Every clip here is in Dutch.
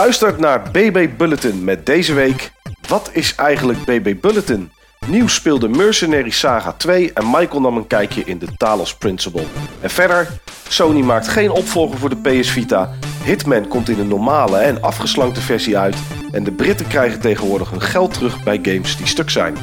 luistert naar BB Bulletin met deze week... Wat is eigenlijk BB Bulletin? Nieuws speelde Mercenary Saga 2 en Michael nam een kijkje in de Talos Principle. En verder, Sony maakt geen opvolger voor de PS Vita. Hitman komt in een normale en afgeslankte versie uit. En de Britten krijgen tegenwoordig hun geld terug bij games die stuk zijn.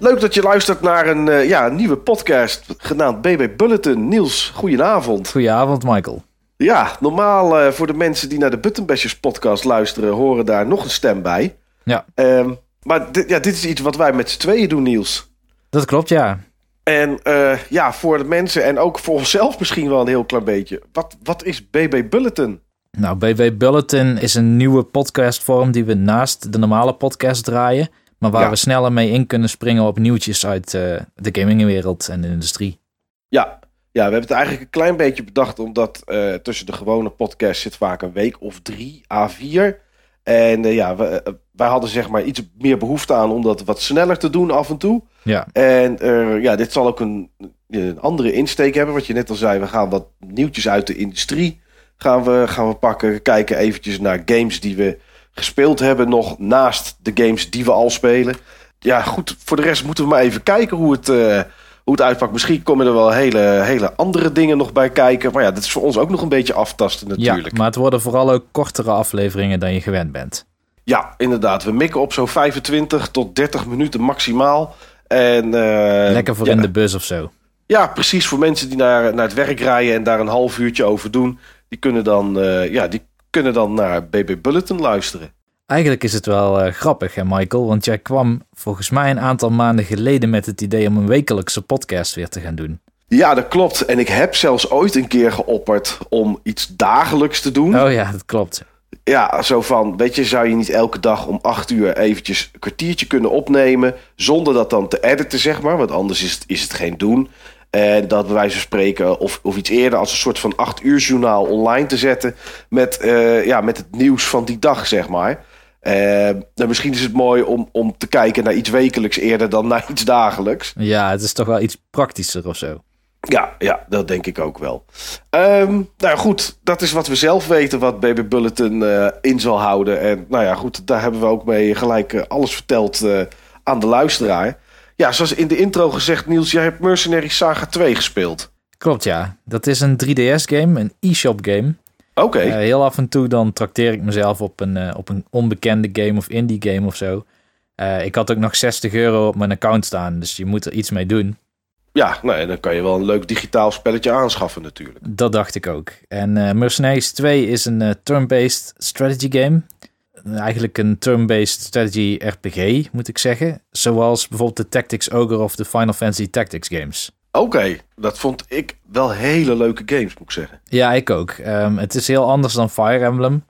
Leuk dat je luistert naar een uh, ja, nieuwe podcast genaamd BB Bulletin. Niels, goedenavond. Goedenavond, Michael. Ja, normaal uh, voor de mensen die naar de Buttonbashers podcast luisteren, horen daar nog een stem bij. Ja. Um, maar dit, ja, dit is iets wat wij met z'n tweeën doen, Niels. Dat klopt, ja. En uh, ja, voor de mensen en ook voor onszelf misschien wel een heel klein beetje. Wat, wat is BB Bulletin? Nou, BB Bulletin is een nieuwe podcastvorm die we naast de normale podcast draaien. Maar waar Ja. we sneller mee in kunnen springen op nieuwtjes uit uh, de gamingwereld en de industrie. Ja. ja, we hebben het eigenlijk een klein beetje bedacht, omdat uh, tussen de gewone podcast zit vaak een week of drie, A4. En uh, ja, we, wij hadden zeg maar iets meer behoefte aan om dat wat sneller te doen af en toe. Ja. En ja, dit zal ook een, een, andere insteek hebben. Wat je net al zei, we gaan wat nieuwtjes uit de industrie gaan we, gaan we pakken. Kijken eventjes naar games die we gespeeld hebben nog naast de games die we al spelen. Ja, goed, voor de rest moeten we maar even kijken hoe het, uh, hoe het uitpakt. Misschien komen er wel hele, hele andere dingen nog bij kijken. Maar ja, dat is voor ons ook nog een beetje aftasten natuurlijk. Ja, maar het worden vooral ook kortere afleveringen dan je gewend bent. Ja, inderdaad. We mikken op zo'n 25 tot 30 minuten maximaal. En, uh, Lekker voor ja, in de bus of zo. Ja, precies. Voor mensen die naar, naar het werk rijden en daar een half uurtje over doen. Die kunnen dan, uh, ja, die kunnen dan naar BB Bulletin luisteren. Eigenlijk is het wel uh, grappig, hè, Michael? Want jij kwam volgens mij een aantal maanden geleden met het idee om een wekelijkse podcast weer te gaan doen. Ja, dat klopt. En ik heb zelfs ooit een keer geopperd om iets dagelijks te doen. Oh ja, dat klopt. Ja, zo van, weet je, zou je niet elke dag om acht uur eventjes een kwartiertje kunnen opnemen... zonder dat dan te editen, zeg maar, want anders is het, is het geen doen... En dat bij wijze van spreken, of, of iets eerder, als een soort van acht uur journaal online te zetten. Met, uh, ja, met het nieuws van die dag, zeg maar. Uh, nou, misschien is het mooi om, om te kijken naar iets wekelijks eerder dan naar iets dagelijks. Ja, het is toch wel iets praktischer of zo. Ja, ja dat denk ik ook wel. Um, nou goed, dat is wat we zelf weten wat Baby Bulletin uh, in zal houden. En nou ja, goed, daar hebben we ook mee gelijk uh, alles verteld aan de luisteraar. Ja, zoals in de intro gezegd, Niels, jij hebt Mercenary Saga 2 gespeeld. Klopt, ja. Dat is een 3DS-game, een e-shop game. Oké. Okay. Uh, heel af en toe dan trakteer ik mezelf op een, uh, op een onbekende game of indie game of zo. Uh, ik had ook nog 60 euro op mijn account staan, dus je moet er iets mee doen. Ja, nou, dan kan je wel een leuk digitaal spelletje aanschaffen natuurlijk. Dat dacht ik ook. En Mercenaries 2 is een turn-based strategy game. Eigenlijk een turn-based strategy RPG, moet ik zeggen. Zoals bijvoorbeeld de Tactics Ogre of de Final Fantasy Tactics games. Oké, okay, dat vond ik wel hele leuke games, moet ik zeggen. Ja, ik ook. Um, het is heel anders dan Fire Emblem.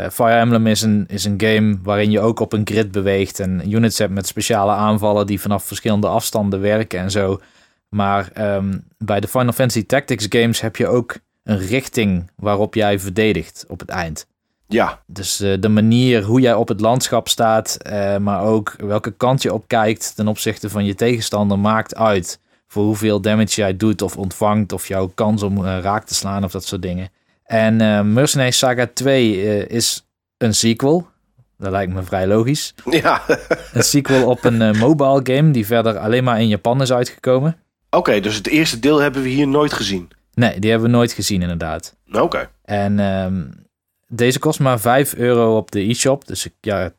Uh, Fire Emblem is een, is een game waarin je ook op een grid beweegt en units hebt met speciale aanvallen die vanaf verschillende afstanden werken en zo. Maar um, bij de Final Fantasy Tactics games heb je ook een richting waarop jij verdedigt op het eind. Ja. Dus uh, de manier hoe jij op het landschap staat, uh, maar ook welke kant je op kijkt ten opzichte van je tegenstander maakt uit. Voor hoeveel damage jij doet of ontvangt, of jouw kans om uh, raak te slaan of dat soort dingen. En Mercenaries Saga 2 uh, is een sequel. Dat lijkt me vrij logisch. Ja. een sequel op een mobile game die verder alleen maar in Japan is uitgekomen. Oké, okay, dus het eerste deel hebben we hier nooit gezien. Nee, die hebben we nooit gezien inderdaad. Oké. Okay. En um, deze kost maar 5 euro op de e-shop. Dus ja,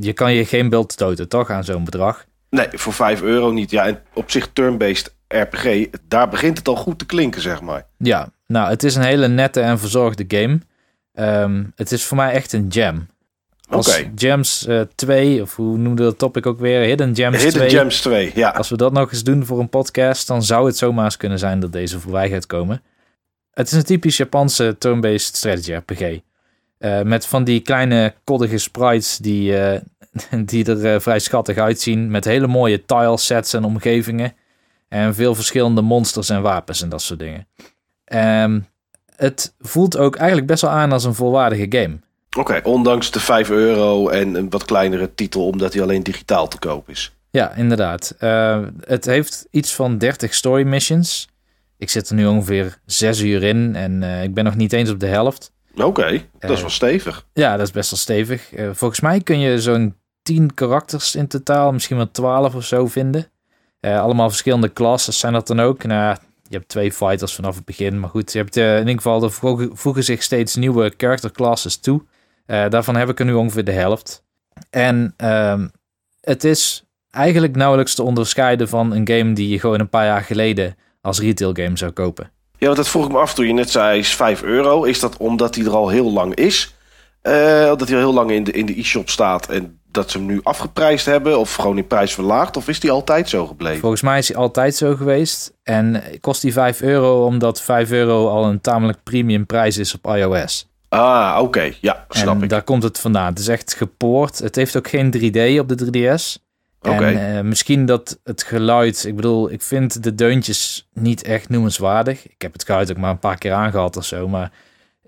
je kan je geen beeld stoten, toch, aan zo'n bedrag? Nee, voor 5 euro niet. Ja, en op zich turn-based RPG, daar begint het al goed te klinken, zeg maar. Ja, nou, het is een hele nette en verzorgde game. Um, het is voor mij echt een jam. Als okay. Gems uh, 2, of hoe noemde dat topic ook weer? Hidden Gems Hidden 2. Gems 2, ja. Als we dat nog eens doen voor een podcast, dan zou het zomaar eens kunnen zijn dat deze voorbij gaat komen. Het is een typisch Japanse turn-based strategy RPG. Uh, met van die kleine koddige sprites die, uh, die er uh, vrij schattig uitzien. Met hele mooie tilesets en omgevingen. En veel verschillende monsters en wapens en dat soort dingen. Um, het voelt ook eigenlijk best wel aan als een volwaardige game. Oké, okay, ondanks de 5 euro en een wat kleinere titel, omdat hij alleen digitaal te koop is. Ja, inderdaad. Het heeft iets van 30 story missions. Ik zit er nu ongeveer zes uur in en ik ben nog niet eens op de helft. Oké, okay, dat is wel stevig. Ja, dat is best wel stevig. volgens mij kun je zo'n 10 karakters in totaal, misschien wel 12 of zo vinden. allemaal verschillende classes zijn dat dan ook. Nou, je hebt twee fighters vanaf het begin. Maar goed, je hebt in ieder geval, er voegen zich steeds nieuwe character classes toe. daarvan heb ik er nu ongeveer de helft. En ehm, het is eigenlijk nauwelijks te onderscheiden van een game die je gewoon een paar jaar geleden als retail game zou kopen. Ja, want dat vroeg ik me af toen je net zei is 5 euro. Is dat omdat die er al heel lang is? Uh, dat hij al heel lang in de, in de e-shop staat en dat ze hem nu afgeprijsd hebben of gewoon in prijs verlaagd? Of is die altijd zo gebleven? Volgens mij is hij altijd zo geweest. En kost die 5 euro omdat 5 euro al een tamelijk premium prijs is op iOS. Ah, oké. Ja, snap en ik. daar komt het vandaan. Het is echt gepoord. Het heeft ook geen 3D op de 3DS. En uh, misschien dat het geluid, ik bedoel, ik vind de deuntjes niet echt noemenswaardig. Ik heb het geluid ook maar een paar keer aangehad of zo, maar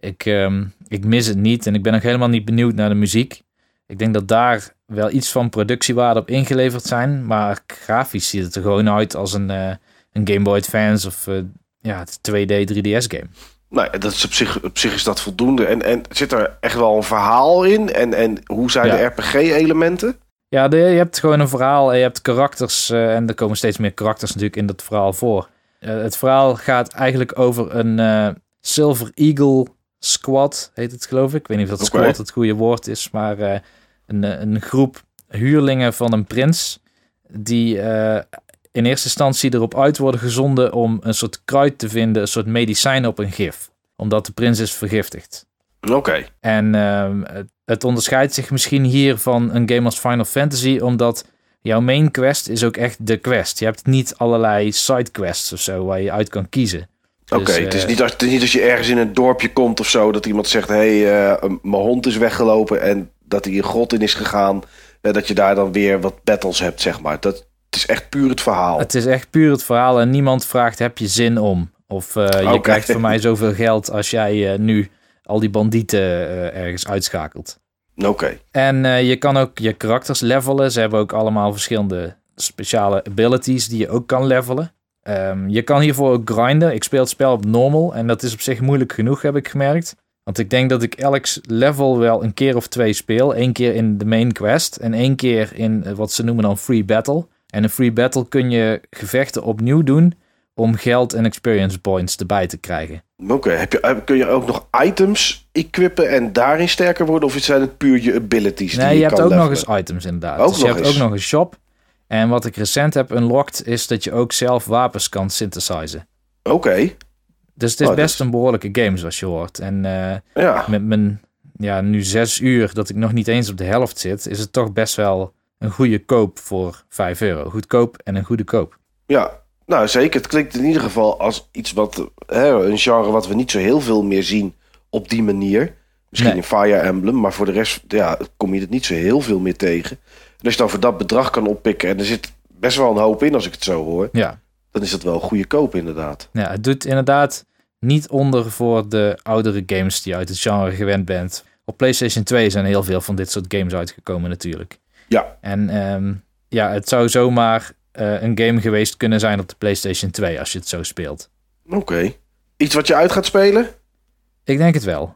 ik, um, ik mis het niet en ik ben ook helemaal niet benieuwd naar de muziek. Ik denk dat daar wel iets van productiewaarde op ingeleverd zijn, maar grafisch ziet het er gewoon uit als een, uh, een Game Boy Advance of uh, ja, 2D 3DS game. Nou, dat is op, zich, op zich is dat voldoende. En, en zit er echt wel een verhaal in? En, en hoe zijn ja. de RPG-elementen? Ja, de, je hebt gewoon een verhaal en je hebt karakters. Uh, en er komen steeds meer karakters natuurlijk in dat verhaal voor. Uh, het verhaal gaat eigenlijk over een uh, Silver Eagle Squad, heet het geloof ik. Ik weet niet of dat okay. squad het goede woord is, maar een, een groep huurlingen van een prins. Die in eerste instantie erop uit worden gezonden om een soort kruid te vinden, een soort medicijn op een gif. Omdat de prins is vergiftigd. Oké. En uh, het onderscheidt zich misschien hier van een game als Final Fantasy, omdat jouw main quest is ook echt de quest. Je hebt niet allerlei side quests of zo waar je uit kan kiezen. Oké, dus, het, is niet als, het is niet als je ergens in een dorpje komt of zo, dat iemand zegt: hé, hey, uh, mijn hond is weggelopen en dat hij een grot in is gegaan. Uh, dat je daar dan weer wat battles hebt, zeg maar. Dat, het is echt puur het verhaal. Het is echt puur het verhaal en niemand vraagt: heb je zin om? Of uh, je okay. krijgt van mij zoveel geld als jij nu al die bandieten ergens uitschakelt. Oké. En uh, je kan ook je karakters levelen. Ze hebben ook allemaal verschillende speciale abilities die je ook kan levelen. Um, je kan hiervoor ook grinden. Ik speel het spel op normal en dat is op zich moeilijk genoeg, heb ik gemerkt. Want ik denk dat ik elk level wel een keer of twee speel. Eén keer in de main quest en één keer in wat ze noemen dan free battle. En een free battle kun je gevechten opnieuw doen om geld en experience points erbij te krijgen. Oké, okay. kun je ook nog items equippen en daarin sterker worden? Of zijn het puur je abilities? Nee, die je, je hebt kan ook nog eens items inderdaad. Ook dus je hebt eens. ook nog een shop. En wat ik recent heb unlocked is dat je ook zelf wapens kan synthesizen. Oké. Dus het is Oh, best een behoorlijke game zoals je hoort. En eh, Ja. met mijn ja, nu zes uur dat ik nog niet eens op de helft zit, is het toch best wel een goede koop voor 5 euro. Goedkoop en een goede koop. ja, nou zeker. Het klinkt in ieder geval als iets wat... Hè, een genre wat we niet zo heel veel meer zien op die manier. Misschien Nee. in Fire Emblem, maar voor de rest ja, kom je het niet zo heel veel meer tegen. En als je dan voor dat bedrag kan oppikken... en er zit best wel een hoop in als ik het zo hoor... Ja. dan is dat wel een goede koop inderdaad. ja, het doet inderdaad niet onder voor de oudere games die je uit het genre gewend bent. Op PlayStation 2 zijn heel veel van dit soort games uitgekomen natuurlijk. Ja, En ehm, ja, het zou zomaar eh, een game geweest kunnen zijn op de PlayStation 2 als je het zo speelt. oké. Iets wat je uit gaat spelen? Ik denk het wel.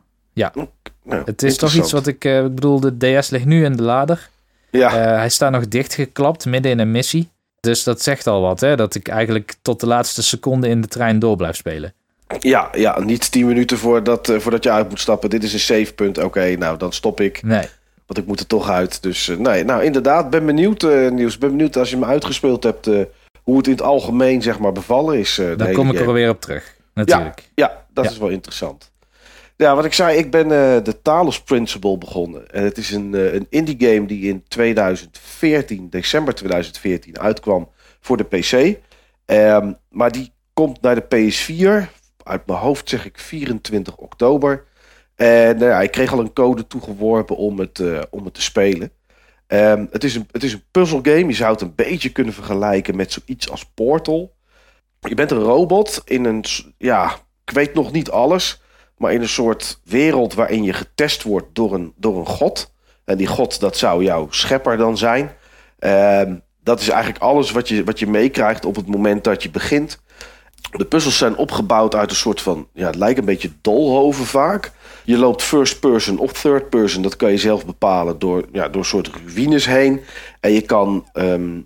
Nou, Het is toch iets wat ik... ik bedoel, de DS ligt nu in de lader. Ja, Eh, hij staat nog dichtgeklapt midden in een missie. Dus dat zegt al wat, hè? Dat ik eigenlijk tot de laatste seconde in de trein door blijf spelen. ja, ja, niet tien minuten voordat, eh, voordat je uit moet stappen. Dit is een savepunt. Oké, nou dan stop ik. Nee. Want ik moet er toch uit. Dus eh, nee, nou inderdaad, ben benieuwd uh, Niels. Ben benieuwd als je hem uitgespeeld hebt... eh, hoe het in het algemeen zeg maar bevallen is. eh, hele kom ik er weer op terug. Natuurlijk. Ja, dat Ja. is wel interessant. Ja, wat ik zei, ik ben eh, de Talos Principle begonnen. En het is een, eh, een indie game die in 2014, december 2014, uitkwam voor de PC. Ehm, maar die komt naar de PS4. Uit mijn hoofd zeg ik 24 oktober. En nou ik kreeg al een code toegeworpen om het, eh, om het te spelen. Ehm, het, is een, het is een puzzelgame. Je zou het een beetje kunnen vergelijken met zoiets als Portal. Je bent een robot in een, ja, ik weet nog niet alles, maar in een soort wereld waarin je getest wordt door een, door een god. En die god, dat zou jouw schepper dan zijn. Ehm, dat is eigenlijk alles wat je, wat je meekrijgt op het moment dat je begint. De puzzels zijn opgebouwd uit een soort van, ja, het lijkt een beetje dolhoven vaak. Je loopt first person of third person, dat kan je zelf bepalen door, ja, door soort ruïnes heen. En je kan ehm,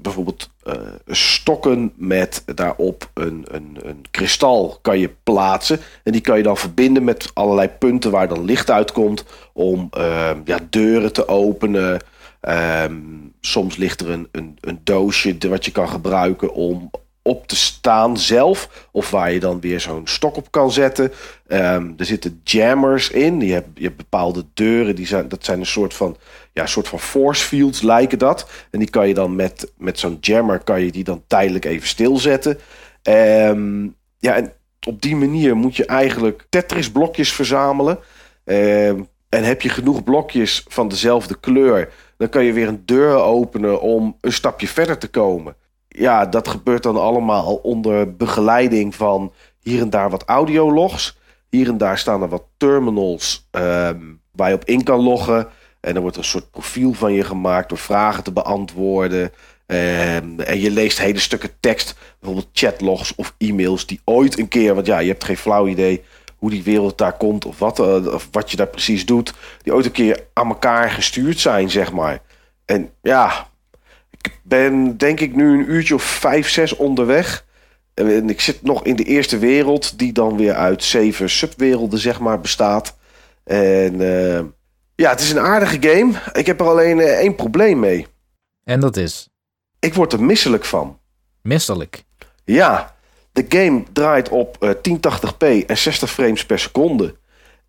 bijvoorbeeld uh, stokken met daarop een, een, een kristal kan je plaatsen. En die kan je dan verbinden met allerlei punten waar dan licht uitkomt om uh, ja, deuren te openen. Um, soms ligt er een, een, een doosje wat je kan gebruiken om op te staan zelf. Of waar je dan weer zo'n stok op kan zetten. Um, er zitten jammers in. Je hebt, je bepaalde deuren. Die zijn, dat zijn een soort van, ja, soort van force fields lijken dat. En die kan je dan met, met zo'n jammer kan je die dan tijdelijk even stilzetten. Um, ja, en op die manier moet je eigenlijk Tetris blokjes verzamelen. Um, en heb je genoeg blokjes van dezelfde kleur, dan kan je weer een deur openen om een stapje verder te komen ja, dat gebeurt dan allemaal onder begeleiding van hier en daar wat audiologs. Hier en daar staan er wat terminals um, waar je op in kan loggen. En dan wordt er een soort profiel van je gemaakt door vragen te beantwoorden. Um, en je leest hele stukken tekst, bijvoorbeeld chatlogs of e-mails die ooit een keer, want ja, je hebt geen flauw idee hoe die wereld daar komt of wat, uh, of wat je daar precies doet, die ooit een keer aan elkaar gestuurd zijn, zeg maar. En ja, ik ben denk ik nu een uurtje of vijf, zes onderweg. En ik zit nog in de eerste wereld, die dan weer uit zeven subwerelden, zeg maar, bestaat. En uh, ja, het is een aardige game. Ik heb er alleen uh, één probleem mee. En dat is? Ik word er misselijk van. Misselijk? Ja, de game draait op uh, 1080p en 60 frames per seconde.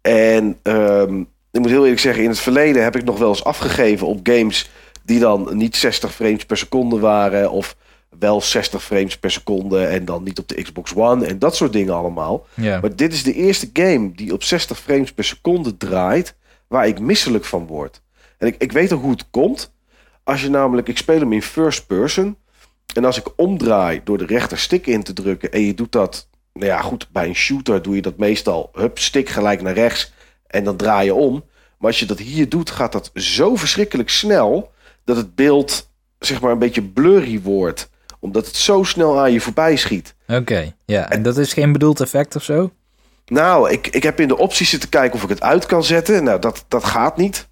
En um, ik moet heel eerlijk zeggen, in het verleden heb ik nog wel eens afgegeven op games die dan niet 60 frames per seconde waren. Of wel 60 frames per seconde en dan niet op de Xbox One en dat soort dingen allemaal. Maar dit is de eerste game die op 60 frames per seconde draait, waar ik misselijk van word. En ik, ik weet ook hoe het komt. Als je namelijk, ik speel hem in first person. En als ik omdraai door de rechter stick in te drukken en je doet dat, nou ja, goed, bij een shooter doe je dat meestal, hup, stick gelijk naar rechts en dan draai je om. Maar als je dat hier doet, gaat dat zo verschrikkelijk snel dat het beeld zeg maar een beetje blurry wordt. Omdat het zo snel aan je voorbij schiet. Oké, ja. En dat is geen bedoeld effect of zo? Nou, ik, ik heb in de opties zitten kijken of ik het uit kan zetten. Nou, dat, dat gaat niet.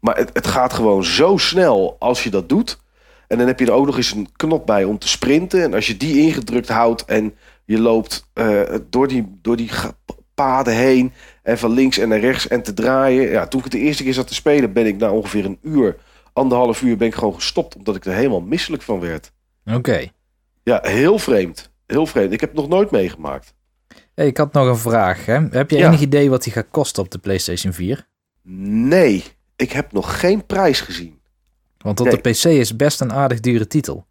Maar het, het gaat gewoon zo snel als je dat doet. En dan heb je er ook nog eens een knop bij om te sprinten. En als je die ingedrukt houdt en je loopt uh, door, die, door die paden heen... en van links en naar rechts en te draaien. Ja, toen ik het de eerste keer zat te spelen ben ik na ongeveer een uur anderhalf uur ben ik gewoon gestopt. Omdat ik er helemaal misselijk van werd. Oké. Ja, heel vreemd. Heel vreemd. Ik heb het nog nooit meegemaakt. Hey, ik had nog een vraag. Hè? Heb je ja. enig idee wat die gaat kosten op de PlayStation 4? Nee, ik heb nog geen prijs gezien. Want op nee. de PC is best een aardig dure titel.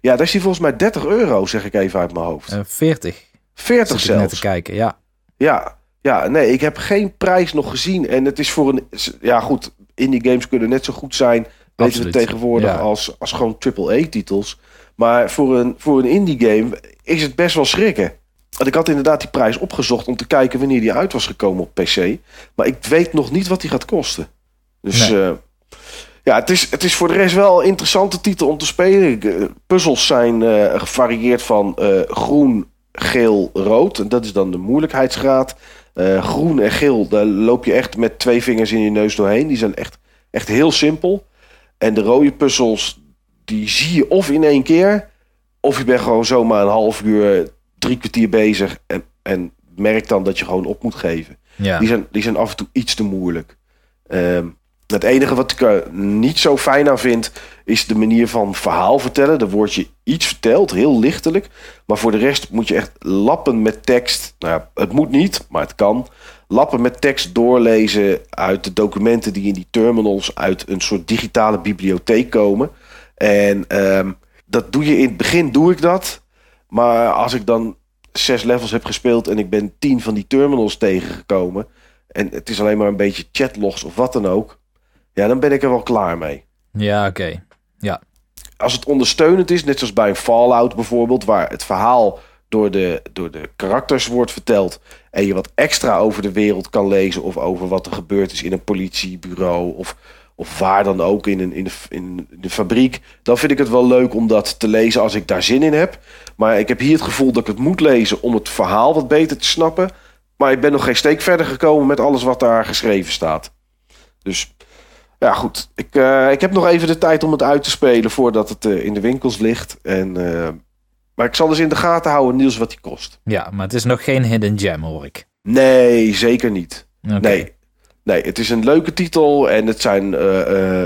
Ja, daar is die volgens mij 30 euro, zeg ik even uit mijn hoofd. Uh, 40. 40 zelfs. net te kijken, ja. Ja, ja, nee, ik heb geen prijs nog gezien. En het is voor een... Ja, goed, indie games kunnen net zo goed zijn weten we tegenwoordig ja. als, als gewoon AAA-titels. Maar voor een, voor een indie-game is het best wel schrikken. Want ik had inderdaad die prijs opgezocht om te kijken wanneer die uit was gekomen op PC. Maar ik weet nog niet wat die gaat kosten. Dus nee. uh, ja, het is, het is voor de rest wel een interessante titel om te spelen. Uh, puzzels zijn uh, gevarieerd van groen, geel, rood. En dat is dan de moeilijkheidsgraad. groen en geel, daar loop je echt met twee vingers in je neus doorheen. Die zijn echt, echt heel simpel. En de rode puzzels, die zie je of in één keer... of je bent gewoon zomaar een half uur, drie kwartier bezig... en, en merkt dan dat je gewoon op moet geven. Ja. Die, zijn, die zijn af en toe iets te moeilijk. Um, het enige wat ik er niet zo fijn aan vind... is de manier van verhaal vertellen. Dan wordt je iets verteld, heel lichtelijk. Maar voor de rest moet je echt lappen met tekst. Nou ja, het moet niet, maar het kan lappen met tekst doorlezen uit de documenten die in die terminals uit een soort digitale bibliotheek komen. En um, dat doe je in het begin, doe ik dat. Maar als ik dan zes levels heb gespeeld en ik ben tien van die terminals tegengekomen. En het is alleen maar een beetje chatlogs of wat dan ook. Ja, dan ben ik er wel klaar mee. Ja, oké. Okay. Ja. Als het ondersteunend is, net zoals bij een Fallout bijvoorbeeld, waar het verhaal door de, door de karakters wordt verteld. En je wat extra over de wereld kan lezen. Of over wat er gebeurd is in een politiebureau. Of, of waar dan ook in, een, in, de, in de fabriek, dan vind ik het wel leuk om dat te lezen als ik daar zin in heb. Maar ik heb hier het gevoel dat ik het moet lezen om het verhaal wat beter te snappen. Maar ik ben nog geen steek verder gekomen met alles wat daar geschreven staat. Dus ja, goed. Ik, uh, ik heb nog even de tijd om het uit te spelen voordat het uh, in de winkels ligt. En, uh, maar ik zal dus in de gaten houden, Niels, wat die kost. Ja, maar het is nog geen hidden gem, hoor ik. Nee, zeker niet. Okay. Nee. Nee, het is een leuke titel en het zijn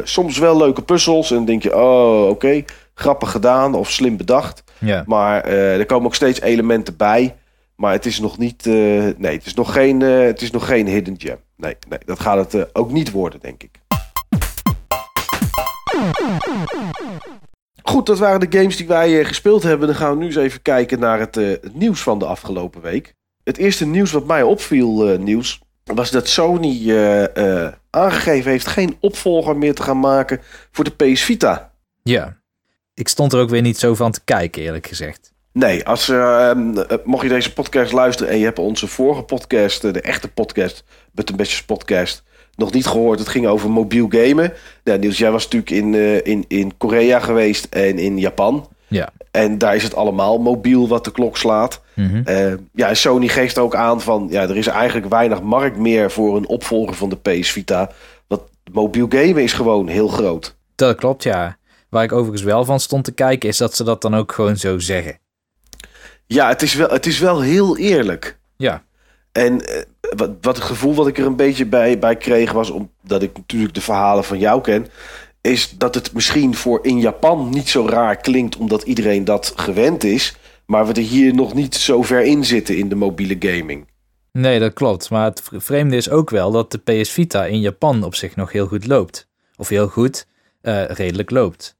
soms wel leuke puzzels. En dan denk je, oh, oké, okay, grappig gedaan of slim bedacht. Ja. Maar er komen ook steeds elementen bij. Maar het is nog niet, nee, het is nog geen, het is nog geen hidden gem. Nee, nee dat gaat het ook niet worden, denk ik. Goed, dat waren de games die wij uh, gespeeld hebben. Dan gaan we nu eens even kijken naar het, uh, het, nieuws van de afgelopen week. Het eerste nieuws wat mij opviel, uh, nieuws, was dat Sony aangegeven heeft geen opvolger meer te gaan maken voor de PS Vita. Ja, ik stond er ook weer niet zo van te kijken, eerlijk gezegd. Nee, als, mocht je deze podcast luisteren en je hebt onze vorige podcast, de echte podcast, Button Bashers podcast, nog niet gehoord. Het ging over mobiel gamen. Nou, Niels, jij was natuurlijk in, uh, in, in Korea geweest en in Japan. Ja. En daar is het allemaal mobiel wat de klok slaat. Mm -hmm. uh, ja, Sony geeft ook aan van... ja, er is eigenlijk weinig markt meer voor een opvolger van de PS Vita. Want mobiel gamen is gewoon heel groot. Dat klopt, ja. Waar ik overigens wel van stond te kijken... is dat ze dat dan ook gewoon zo zeggen. Ja, het is wel, het is wel heel eerlijk. Ja. En uh, wat, wat het gevoel wat ik er een beetje bij, bij kreeg was, omdat ik natuurlijk de verhalen van jou ken, is dat het misschien voor in Japan niet zo raar klinkt, omdat iedereen dat gewend is, maar we er hier nog niet zo ver in zitten in de mobiele gaming. Nee, dat klopt. Maar het vreemde is ook wel dat de PS Vita in Japan op zich nog heel goed loopt. Of heel goed, uh, redelijk loopt.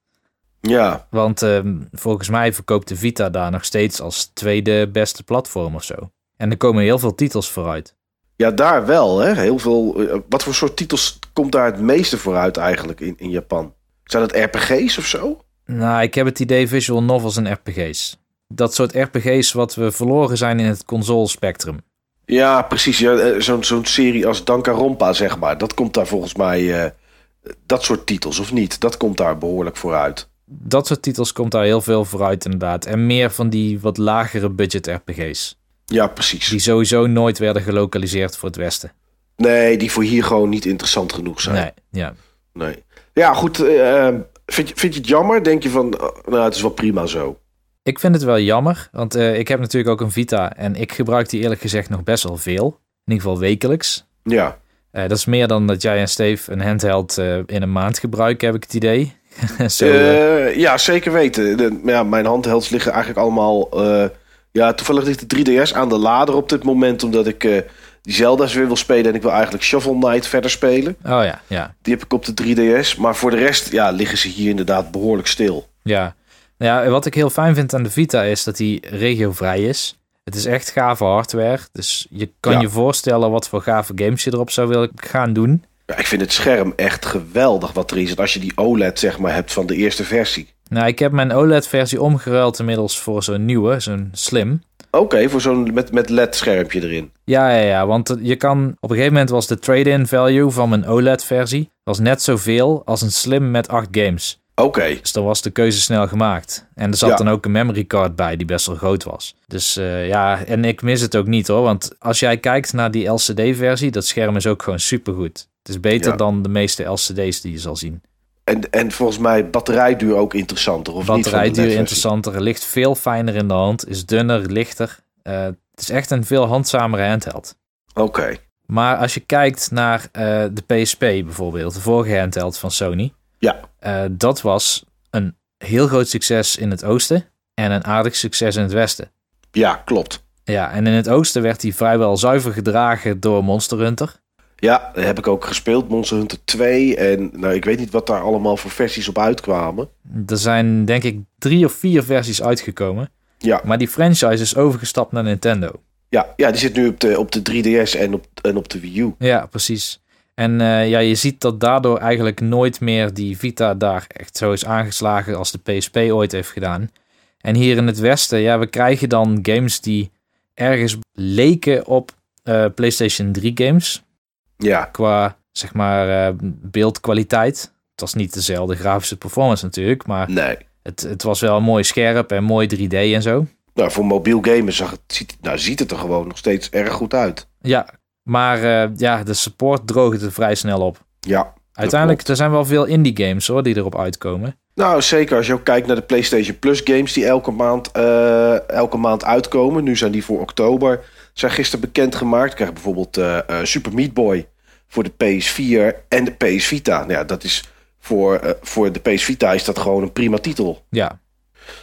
Ja. Want uh, volgens mij verkoopt de Vita daar nog steeds als tweede beste platform of zo. En er komen heel veel titels vooruit. Ja, daar wel. Hè? Heel veel. Wat voor soort titels komt daar het meeste vooruit eigenlijk in, in Japan? Zijn dat RPG's of zo? Nou, ik heb het idee visual novels en RPG's. Dat soort RPG's wat we verloren zijn in het console spectrum. Ja, precies. Ja, Zo'n zo'n serie als Danganronpa, zeg maar. Dat komt daar volgens mij... Uh, dat soort titels, of niet? Dat komt daar behoorlijk vooruit. Dat soort titels komt daar heel veel vooruit, inderdaad. En meer van die wat lagere budget RPG's. Ja, precies. Die sowieso nooit werden gelokaliseerd voor het Westen. Nee, die voor hier gewoon niet interessant genoeg zijn. Nee, ja. Nee. Ja, goed. Uh, vind, je, vind je het jammer? Denk je van, uh, nou, het is wel prima zo? Ik vind het wel jammer, want uh, ik heb natuurlijk ook een Vita en ik gebruik die eerlijk gezegd nog best wel veel. In ieder geval wekelijks. Ja. dat is meer dan dat jij en Steve een handheld in een maand gebruiken, heb ik het idee. Zo, ja, zeker weten. De, ja, mijn handhelds liggen eigenlijk allemaal ja, toevallig ligt de 3DS aan de lader op dit moment, omdat ik uh, die Zelda's weer wil spelen en ik wil eigenlijk Shovel Knight verder spelen. Oh ja, ja. Die heb ik op de 3DS, maar voor de rest ja, liggen ze hier inderdaad behoorlijk stil. Ja. ja, wat ik heel fijn vind aan de Vita is dat die regiovrij is. Het is echt gave hardware, dus je kan ja. je voorstellen wat voor gave games je erop zou willen gaan doen. Ja, ik vind het scherm echt geweldig wat er is. Als je die OLED zeg maar hebt van de eerste versie. Nou, ik heb mijn OLED-versie omgeruild inmiddels voor zo'n nieuwe, zo'n slim. Oké, okay, voor zo'n met, met LED-schermpje erin. Ja, ja, ja, want je kan... Op een gegeven moment was de trade-in value van mijn OLED-versie... was net zoveel als een slim met 8 games. Oké. Okay. Dus dan was de keuze snel gemaakt. En er zat ja. dan ook een memory card bij die best wel groot was. Dus uh, ja, en ik mis het ook niet hoor. Want als jij kijkt naar die LCD-versie... dat scherm is ook gewoon supergoed. Het is beter ja. dan de meeste LCD's die je zal zien. En, en volgens mij batterijduur ook interessanter, of batterijduur niet? interessanter, ligt veel fijner in de hand, is dunner, lichter. Uh, het is echt een veel handzamere handheld. Oké. Okay. Maar als je kijkt naar uh, de PSP bijvoorbeeld, de vorige handheld van Sony. Ja. Uh, dat was een heel groot succes in het oosten en een aardig succes in het westen. Ja, klopt. Ja, en in het oosten werd hij vrijwel zuiver gedragen door Monster Hunter. Ja, dat heb ik ook gespeeld, Monster Hunter 2. En nou, ik weet niet wat daar allemaal voor versies op uitkwamen. Er zijn denk ik drie of vier versies uitgekomen. Ja. Maar die franchise is overgestapt naar Nintendo. Ja, ja die zit nu op de, op de 3DS en op, en op de Wii U. Ja, precies. En uh, ja, je ziet dat daardoor eigenlijk nooit meer die Vita daar echt zo is aangeslagen als de PSP ooit heeft gedaan. En hier in het Westen, ja, we krijgen dan games die ergens leken op uh, PlayStation 3 games. Ja. Qua, zeg maar, uh, beeldkwaliteit. het was niet dezelfde grafische performance natuurlijk, maar Nee. het, het was wel mooi scherp en mooi 3D en zo. Nou, voor mobiel gamen zag het, ziet, nou, ziet het er gewoon nog steeds erg goed uit. Ja, maar eh, ja, de support droogde er vrij snel op. Ja. Uiteindelijk, klopt. er zijn wel veel indie games hoor, die erop uitkomen. Nou, zeker als je ook kijkt naar de PlayStation Plus games die elke maand, eh, elke maand uitkomen. Nu zijn die voor oktober. Zijn gisteren bekendgemaakt. Ik krijg bijvoorbeeld eh, eh, Super Meat Boy voor de PS4 en de PS Vita. Nou ja, dat is voor, eh, voor de PS Vita is dat gewoon een prima titel. Ja,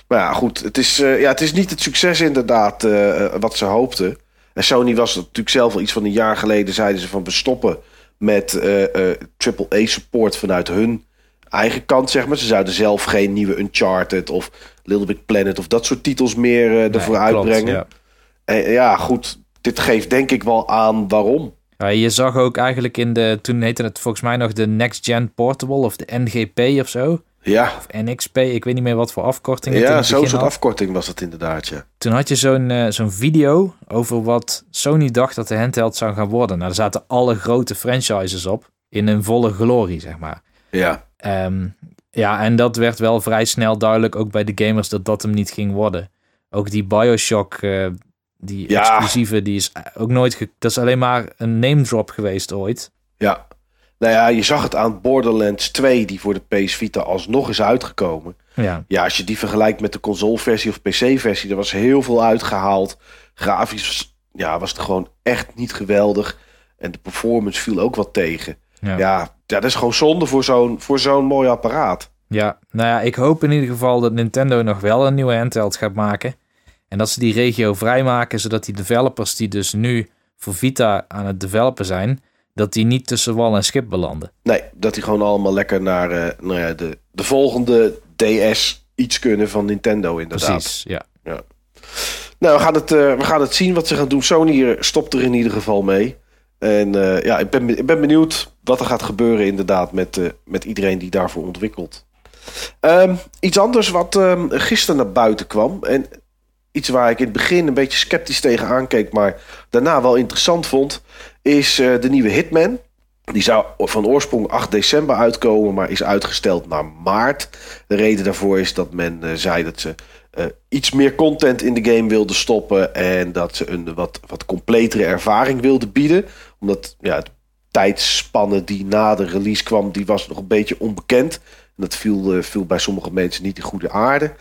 Maar ja, goed, het is, ja, het is niet het succes inderdaad wat ze hoopten. En Sony was natuurlijk zelf al iets van een jaar geleden... zeiden ze van we stoppen met eh AAA support vanuit hun eigen kant, zeg maar. Ze zouden zelf geen nieuwe Uncharted of Little Big Planet... of dat soort titels meer ervoor Nee, klopt, uitbrengen. ja. En ja, goed, dit geeft denk ik wel aan waarom. Ja, je zag ook eigenlijk in de, toen heette het volgens mij nog de Next Gen Portable of de NGP of zo. Ja, Of NXP, ik weet niet meer wat voor afkorting het ja zo'n soort afkorting was dat inderdaad, ja. Toen had je zo'n eh, zo'n video over wat Sony dacht dat de handheld zou gaan worden. Nou, daar zaten alle grote franchises op in een volle glorie, zeg maar. Ja, Ehm, ja, en dat werd wel vrij snel duidelijk, ook bij de gamers, dat dat hem niet ging worden. Ook die Bioshock, eh, die Ja. exclusieve, die is ook nooit... dat is alleen maar een name drop geweest ooit. Ja. Nou ja, je zag het aan Borderlands 2, die voor de PS Vita alsnog is uitgekomen. Ja, Ja, als je die vergelijkt met de consoleversie of PC-versie, er was heel veel uitgehaald. Grafisch was, ja, was het gewoon echt niet geweldig. En de performance viel ook wat tegen. ja. Ja, ja dat is gewoon zonde voor zo'n, voor zo'n mooi apparaat. Ja, nou ja, ik hoop in ieder geval dat Nintendo nog wel een nieuwe handheld gaat maken. En dat ze die regio vrijmaken, zodat die developers die dus nu voor Vita aan het developen zijn, dat die niet tussen wal en schip belanden. Nee, dat die gewoon allemaal lekker naar eh, nou ja, de, de volgende DS iets kunnen van Nintendo inderdaad. Precies, ja. Nou, we gaan, het, eh, we gaan het zien wat ze gaan doen. Sony er- stopt er in ieder geval mee. En eh, ja, ik ben, ik ben benieuwd wat er gaat gebeuren inderdaad met, eh, met iedereen die daarvoor ontwikkelt. Ehm, iets anders wat ehm, gisteren naar buiten kwam. En iets waar ik in het begin een beetje sceptisch tegen aankeek, maar daarna wel interessant vond, is eh, de nieuwe Hitman. Die zou van oorsprong 8 december uitkomen, maar is uitgesteld naar maart. De reden daarvoor is dat men eh, zei dat ze eh, iets meer content in de game wilden stoppen. En dat ze een wat, wat completere ervaring wilden bieden. Omdat ja, het tijdspanne die na de release kwam, die was nog een beetje onbekend. Dat viel, eh, viel bij sommige mensen niet in goede aarde.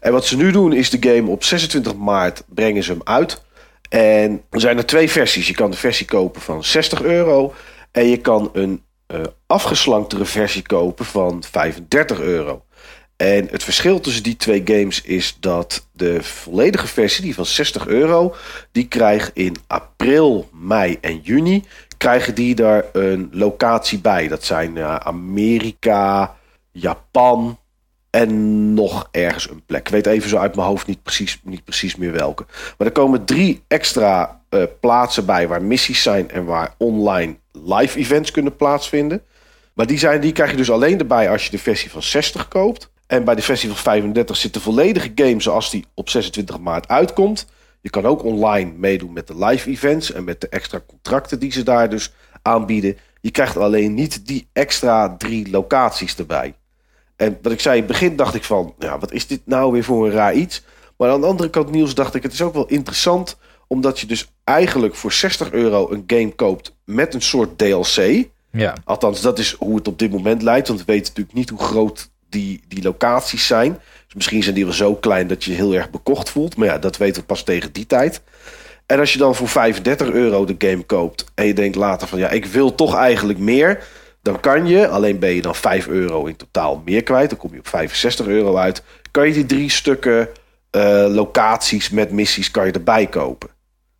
En wat ze nu doen is de game op 26 maart brengen ze hem uit. En er zijn er twee versies. Je kan de versie kopen van 60 euro. En je kan een eh, afgeslanktere versie kopen van 35 euro. En het verschil tussen die twee games is dat de volledige versie, die van 60 euro, die krijgt in april, mei en juni, krijgen die daar een locatie bij. Dat zijn eh, Amerika, Japan en nog ergens een plek. Ik weet even zo uit mijn hoofd niet precies, niet precies meer welke. Maar er komen drie extra eh, plaatsen bij waar missies zijn en waar online live events kunnen plaatsvinden. Maar die, zijn, die krijg je dus alleen erbij als je de versie van 60 koopt. En bij de versie van 35 zit de volledige game zoals die op 26 maart uitkomt. Je kan ook online meedoen met de live events en met de extra contracten die ze daar dus aanbieden. Je krijgt alleen niet die extra drie locaties erbij. En wat ik zei, in het begin dacht ik van, ja, wat is dit nou weer voor een raar iets? Maar aan de andere kant, Niels, dacht ik, het is ook wel interessant, omdat je dus eigenlijk voor 60 euro een game koopt met een soort DLC. Ja, Althans, dat is hoe het op dit moment lijkt, want we weten natuurlijk niet hoe groot die, die locaties zijn. Dus misschien zijn die wel zo klein dat je je heel erg bekocht voelt. Maar ja, dat weten we pas tegen die tijd. En als je dan voor 35 euro de game koopt en je denkt later van ja, ik wil toch eigenlijk meer. Dan kan je, alleen ben je dan 5 euro in totaal meer kwijt. Dan kom je op 65 euro uit. Kan je die drie stukken eh, locaties met missies kan je erbij kopen.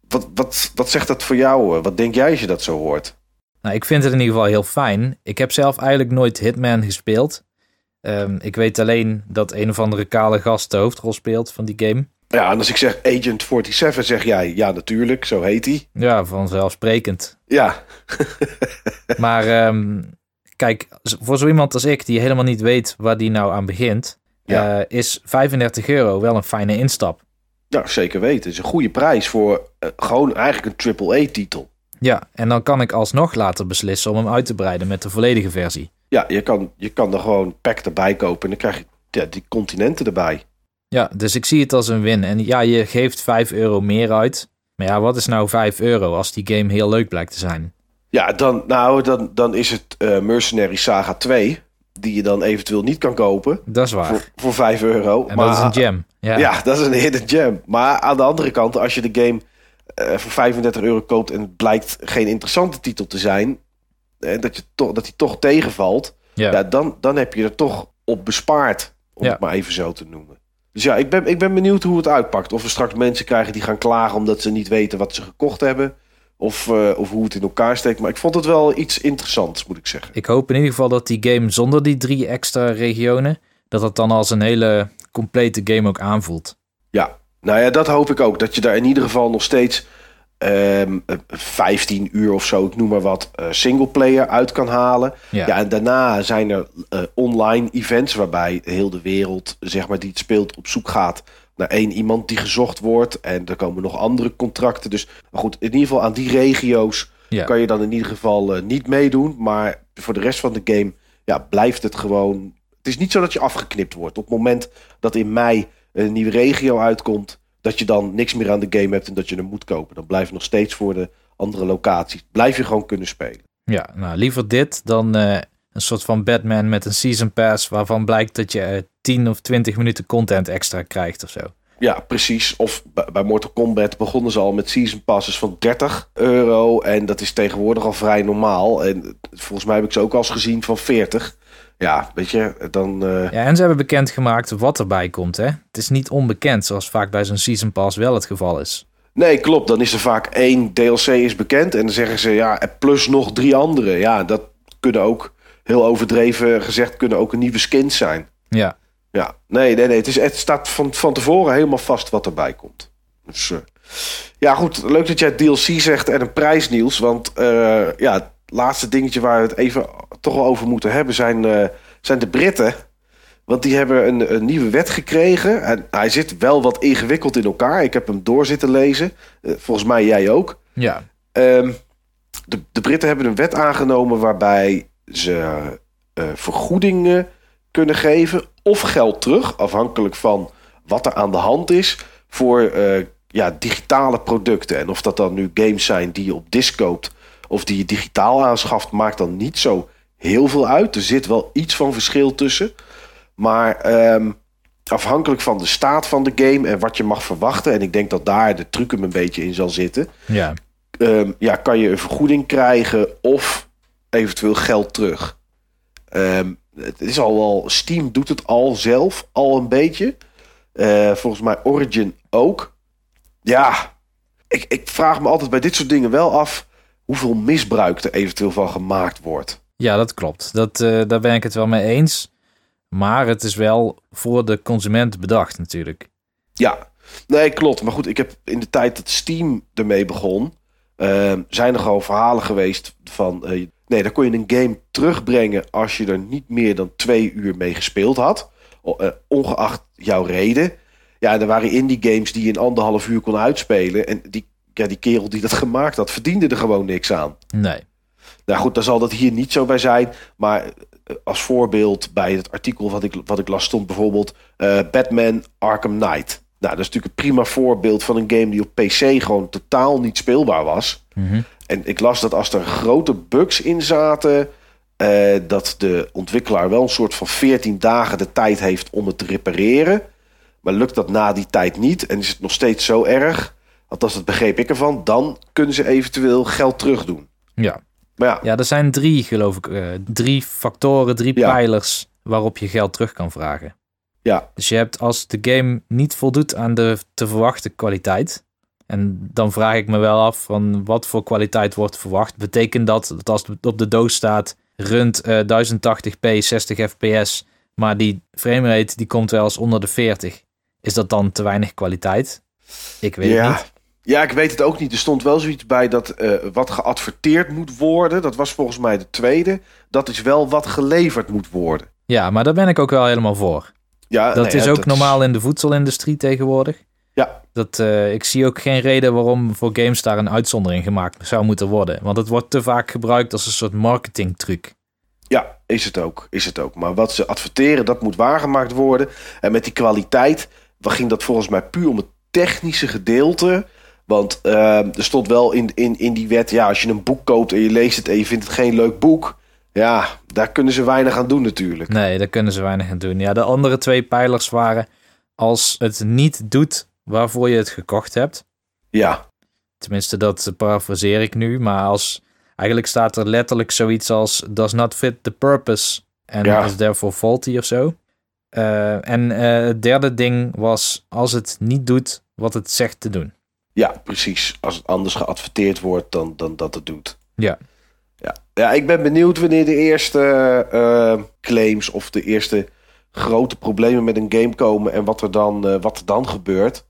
Wat, wat, wat zegt dat voor jou? eh? Wat denk jij als je dat zo hoort? nou, ik vind het in ieder geval heel fijn. Ik heb zelf eigenlijk nooit Hitman gespeeld. Ehm, ik weet alleen dat een of andere kale gast de hoofdrol speelt van die game. Ja, en als ik zeg Agent 47, zeg jij ja, natuurlijk, zo heet hij. Ja, vanzelfsprekend. Ja, Maar ehm, kijk, voor zo iemand als ik, die helemaal niet weet waar die nou aan begint, Ja. eh, is 35 euro wel een fijne instap. ja, zeker weten. Het is een goede prijs voor eh, gewoon eigenlijk een AAA-titel. Ja, en dan kan ik alsnog later beslissen om hem uit te breiden met de volledige versie. Ja, je kan, je kan er gewoon pack erbij kopen en dan krijg je ja, die continenten erbij. Ja, dus ik zie het als een win. En ja, je geeft 5 euro meer uit. Maar ja, wat is nou 5 euro als die game heel leuk blijkt te zijn? Ja, dan, nou, dan, dan is het uh, Mercenary Saga 2, die je dan eventueel niet kan kopen. Dat is waar. Voor, voor 5 euro. En maar, dat is een gem. Ja. ja, dat is een hidden gem. Maar aan de andere kant, als je de game uh, voor 35 euro koopt en het blijkt geen interessante titel te zijn, eh, dat, je toch, dat die toch tegenvalt, ja. ja. dan, dan heb je er toch op bespaard, om het maar even zo te noemen. Dus ja, ik ben, ik ben benieuwd hoe het uitpakt. Of we straks mensen krijgen die gaan klagen omdat ze niet weten wat ze gekocht hebben. Of, uh, of hoe het in elkaar steekt. Maar ik vond het wel iets interessants, moet ik zeggen. Ik hoop in ieder geval dat die game zonder die drie extra regionen... dat het dan als een hele complete game ook aanvoelt. Ja, nou ja, dat hoop ik ook. Dat je daar in ieder geval nog steeds um, 15 uur of zo, ik noem maar wat, uh, singleplayer uit kan halen. Ja. ja en daarna zijn er uh, online events waarbij heel de wereld, zeg maar, die het speelt, op zoek gaat naar één iemand die gezocht wordt. En er komen nog andere contracten. Dus maar goed, in ieder geval aan die regio's ja. kan je dan in ieder geval uh, niet meedoen. Maar voor de rest van de game ja, blijft het gewoon. Het is niet zo dat je afgeknipt wordt. Op het moment dat in mei een nieuwe regio uitkomt, dat je dan niks meer aan de game hebt en dat je hem moet kopen. Dan blijf je nog steeds voor de andere locaties. Blijf je gewoon kunnen spelen. Ja, nou liever dit dan uh, een soort van Batman met een season pass waarvan blijkt dat je uh, 10 of 20 minuten content extra krijgt of zo. Ja, precies. Of bij Mortal Kombat begonnen ze al met season passes van 30 euro. En dat is tegenwoordig al vrij normaal. En volgens mij heb ik ze ook al eens gezien van 40 ja, weet je, dan... Uh... Ja, en ze hebben bekendgemaakt wat erbij komt, hè? Het is niet onbekend, zoals vaak bij zo'n Season Pass wel het geval is. Nee, klopt. Dan is er vaak één DLC is bekend en dan zeggen ze, ja, plus nog drie andere. Ja, dat kunnen ook, heel overdreven gezegd, kunnen ook een nieuwe skins zijn. Ja. Ja, nee, nee, nee. Het, is, het staat van, van tevoren helemaal vast wat erbij komt. Dus, uh... ja, goed. Leuk dat jij DLC zegt en een prijs, Niels. Want uh, ja, laatste dingetje waar we het even toch wel over moeten hebben zijn, uh, zijn de Britten. Want die hebben een, een, nieuwe wet gekregen. En hij zit wel wat ingewikkeld in elkaar. Ik heb hem door zitten lezen. Uh, volgens mij jij ook. Ja. Um, de, de Britten hebben een wet aangenomen waarbij ze uh, vergoedingen kunnen geven of geld terug, afhankelijk van wat er aan de hand is, voor ja, digitale producten. En of dat dan nu games zijn die je op disc koopt of die je digitaal aanschaft, maakt dan niet zo heel veel uit. Er zit wel iets van verschil tussen. Maar um, afhankelijk van de staat van de game en wat je mag verwachten, en ik denk dat daar de truc hem een beetje in zal zitten, ja. Um, ja, kan je een vergoeding krijgen of eventueel geld terug. Um, het is al wel, Steam doet het al zelf, al een beetje. Uh, volgens mij Origin ook. Ja, ik, ik vraag me altijd bij dit soort dingen wel af hoeveel misbruik er eventueel van gemaakt wordt. Ja, dat klopt. Dat, uh, daar ben ik het wel mee eens. Maar het is wel voor de consument bedacht natuurlijk. Ja, nee, klopt. Maar goed, ik heb in de tijd dat Steam ermee begon... Uh, zijn er gewoon verhalen geweest van... Uh, nee, dan kon je een game terugbrengen als je er niet meer dan twee uur mee gespeeld had. ongeacht jouw reden. Ja, er waren indie games die je in anderhalf uur kon uitspelen. En die ja, die kerel die dat gemaakt had, verdiende er gewoon niks aan. Nee. Nou goed, dan zal dat hier niet zo bij zijn. Maar eh, als voorbeeld bij het artikel wat ik, wat ik las stond bijvoorbeeld uh, Batman Arkham Knight. Nou, dat is natuurlijk een prima voorbeeld van een game die op PC gewoon totaal niet speelbaar was. Mm -hmm. En ik las dat als er grote bugs in zaten, uh, dat de ontwikkelaar wel een soort van 14 dagen de tijd heeft om het te repareren. Maar lukt dat na die tijd niet en is het nog steeds zo erg, althans dat begreep ik ervan, dan kunnen ze eventueel geld terugdoen. Ja. Maar ja. ja, er zijn drie, geloof ik, uh, drie factoren, drie ja. pijlers waarop je geld terug kan vragen. Ja. Dus je hebt als de game niet voldoet aan de te verwachten kwaliteit. En dan vraag ik me wel af van wat voor kwaliteit wordt verwacht. Betekent dat dat als het op de doos staat runt uh, 1080p 60 fps, maar die framerate die komt wel eens onder de 40. Is dat dan te weinig kwaliteit? Ik weet ja. het niet. Ja, ik weet het ook niet. Er stond wel zoiets bij dat uh, wat geadverteerd moet worden. Dat was volgens mij de tweede. Dat is wel wat geleverd moet worden. Ja, maar daar ben ik ook wel helemaal voor. Ja, dat nee, is ook dat normaal in de voedselindustrie tegenwoordig. Ja, Dat, uh, ik zie ook geen reden waarom voor games daar een uitzondering gemaakt zou moeten worden. Want het wordt te vaak gebruikt als een soort marketingtruc. Ja, is het ook. Is het ook. Maar wat ze adverteren, dat moet waargemaakt worden. En met die kwaliteit ging dat volgens mij puur om het technische gedeelte. Want uh, er stond wel in, in, in die wet, ja, als je een boek koopt en je leest het en je vindt het geen leuk boek. Ja, daar kunnen ze weinig aan doen natuurlijk. Nee, daar kunnen ze weinig aan doen. Ja, de andere twee pijlers waren als het niet doet waarvoor je het gekocht hebt. Ja. Tenminste, dat parafraseer ik nu. Maar als eigenlijk staat er letterlijk zoiets als does not fit the purpose Ja. is therefore faulty of zo. Eh, en eh, het derde ding was als het niet doet wat het zegt te doen. Ja, precies. Als het anders geadverteerd wordt dan, dan dat het doet. Ja. Ja, ja ik ben benieuwd wanneer de eerste eh, claims of de eerste grote problemen met een game komen en wat er dan, eh, wat er dan gebeurt. Eh,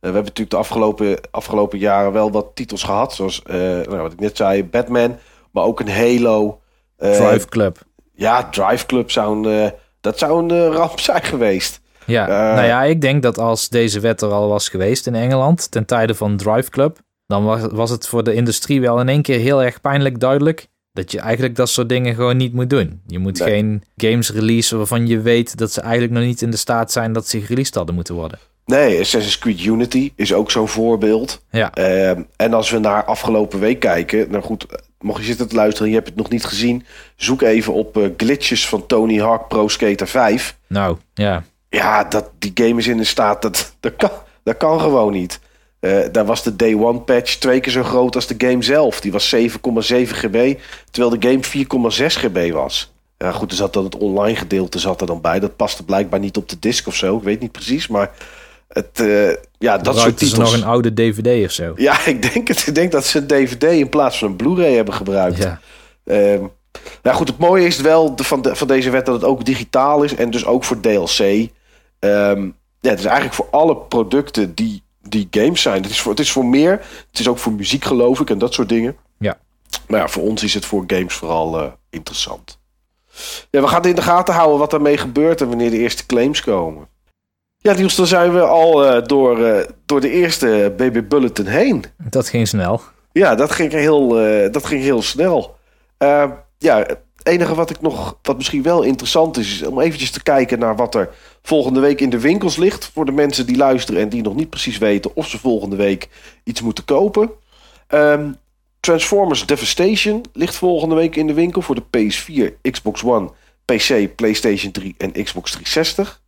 we hebben natuurlijk de afgelopen, afgelopen jaren wel wat titels gehad, zoals nou, wat ik net zei, Batman, maar ook een Halo. Drive Club. Ja, Drive Club zou een, dat zou een ramp zijn geweest. Ja, Eh. nou ja, ik denk dat als deze wet er al was geweest in Engeland ten tijde van Drive Club, dan was, was het voor de industrie wel in één keer heel erg pijnlijk duidelijk dat je eigenlijk dat soort dingen gewoon niet moet doen. Je moet Nee. geen games releasen waarvan je weet dat ze eigenlijk nog niet in de staat zijn dat ze gereleased hadden moeten worden. Nee, Assassin's Creed Unity is ook zo'n voorbeeld. Ja, Ehm, en als we naar afgelopen week kijken, nou goed, mocht je zitten te luisteren en je hebt het nog niet gezien, zoek even op eh, glitches van Tony Hawk Pro Skater 5. nou ja. Ja, dat, die game is in een staat, dat, dat, kan, dat kan gewoon niet. Eh, daar was de Day One patch twee keer zo groot als de game zelf. Die was 7,7 GB, terwijl de game 4,6 GB was. Ja, goed, er zat dan het online gedeelte zat er dan bij. Dat paste blijkbaar niet op de disk of zo. Ik weet niet precies, maar het, eh, ja, dat soort titels. nog een oude DVD of zo. Ja, ik denk het. Ik denk dat ze een DVD in plaats van een Blu-ray hebben gebruikt. Ja, nou goed, het mooie is wel de, van, de, van deze wet dat het ook digitaal is en dus ook voor DLC. Ehm, ja, het is eigenlijk voor alle producten die, die games zijn. Het is, voor, het is voor meer. Het is ook voor muziek geloof ik en dat soort dingen. Ja. Maar ja, voor ons is het voor games vooral eh, interessant. Ja, we gaan het in de gaten houden wat ermee gebeurt en wanneer de eerste claims komen. Ja, Niels, dan zijn we al eh, door, eh, door de eerste Baby Bulletin heen. dat ging snel. Ja, dat ging heel, dat ging heel snel. Eh, ja, het enige wat ik nog, wat misschien wel interessant is, is om eventjes te kijken naar wat er volgende week in de winkels ligt. Voor de mensen die luisteren en die nog niet precies weten of ze volgende week iets moeten kopen. Ehm, Transformers Devastation ligt volgende week in de winkel voor de PS4, Xbox One, PC, PlayStation 3 en Xbox 360.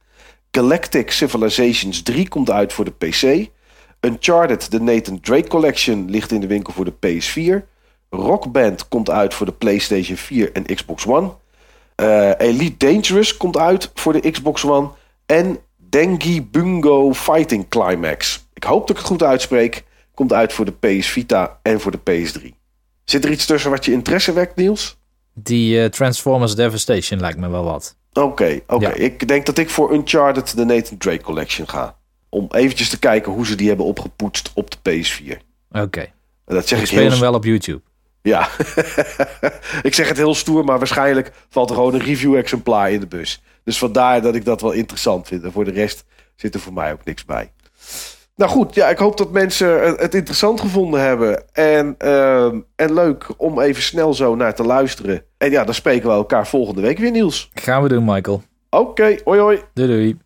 Galactic Civilizations 3 komt uit voor de PC. Uncharted, de Nathan Drake Collection, ligt in de winkel voor de PS4. Rock Band komt uit voor de PlayStation 4 en Xbox One. Eh, Elite Dangerous komt uit voor de Xbox One. En Dengi Bungo Fighting Climax. Ik hoop dat ik het goed uitspreek. Komt uit voor de PS Vita en voor de PS3. Zit er iets tussen wat je interesse wekt, Niels? Die eh, Transformers Devastation lijkt me wel wat. Oké, oké. Ja. Ik denk dat ik voor Uncharted de Nathan Drake Collection ga. Om eventjes te kijken hoe ze die hebben opgepoetst op de PS4. Oké. Dat zeg Ik ik, speel heel hem wel op YouTube. Ja, ik zeg het heel stoer, maar waarschijnlijk valt er gewoon een review-exemplaar in de bus. Dus vandaar dat ik dat wel interessant vind. En voor de rest zit er voor mij ook niks bij. Nou goed, ja, ik hoop dat mensen het- interessant gevonden hebben. En, ehm, en leuk om even snel zo naar te luisteren. En ja, dan spreken we elkaar volgende week weer, Niels. Gaan we doen, Michael. Oké, hoi hoi. Doei doei.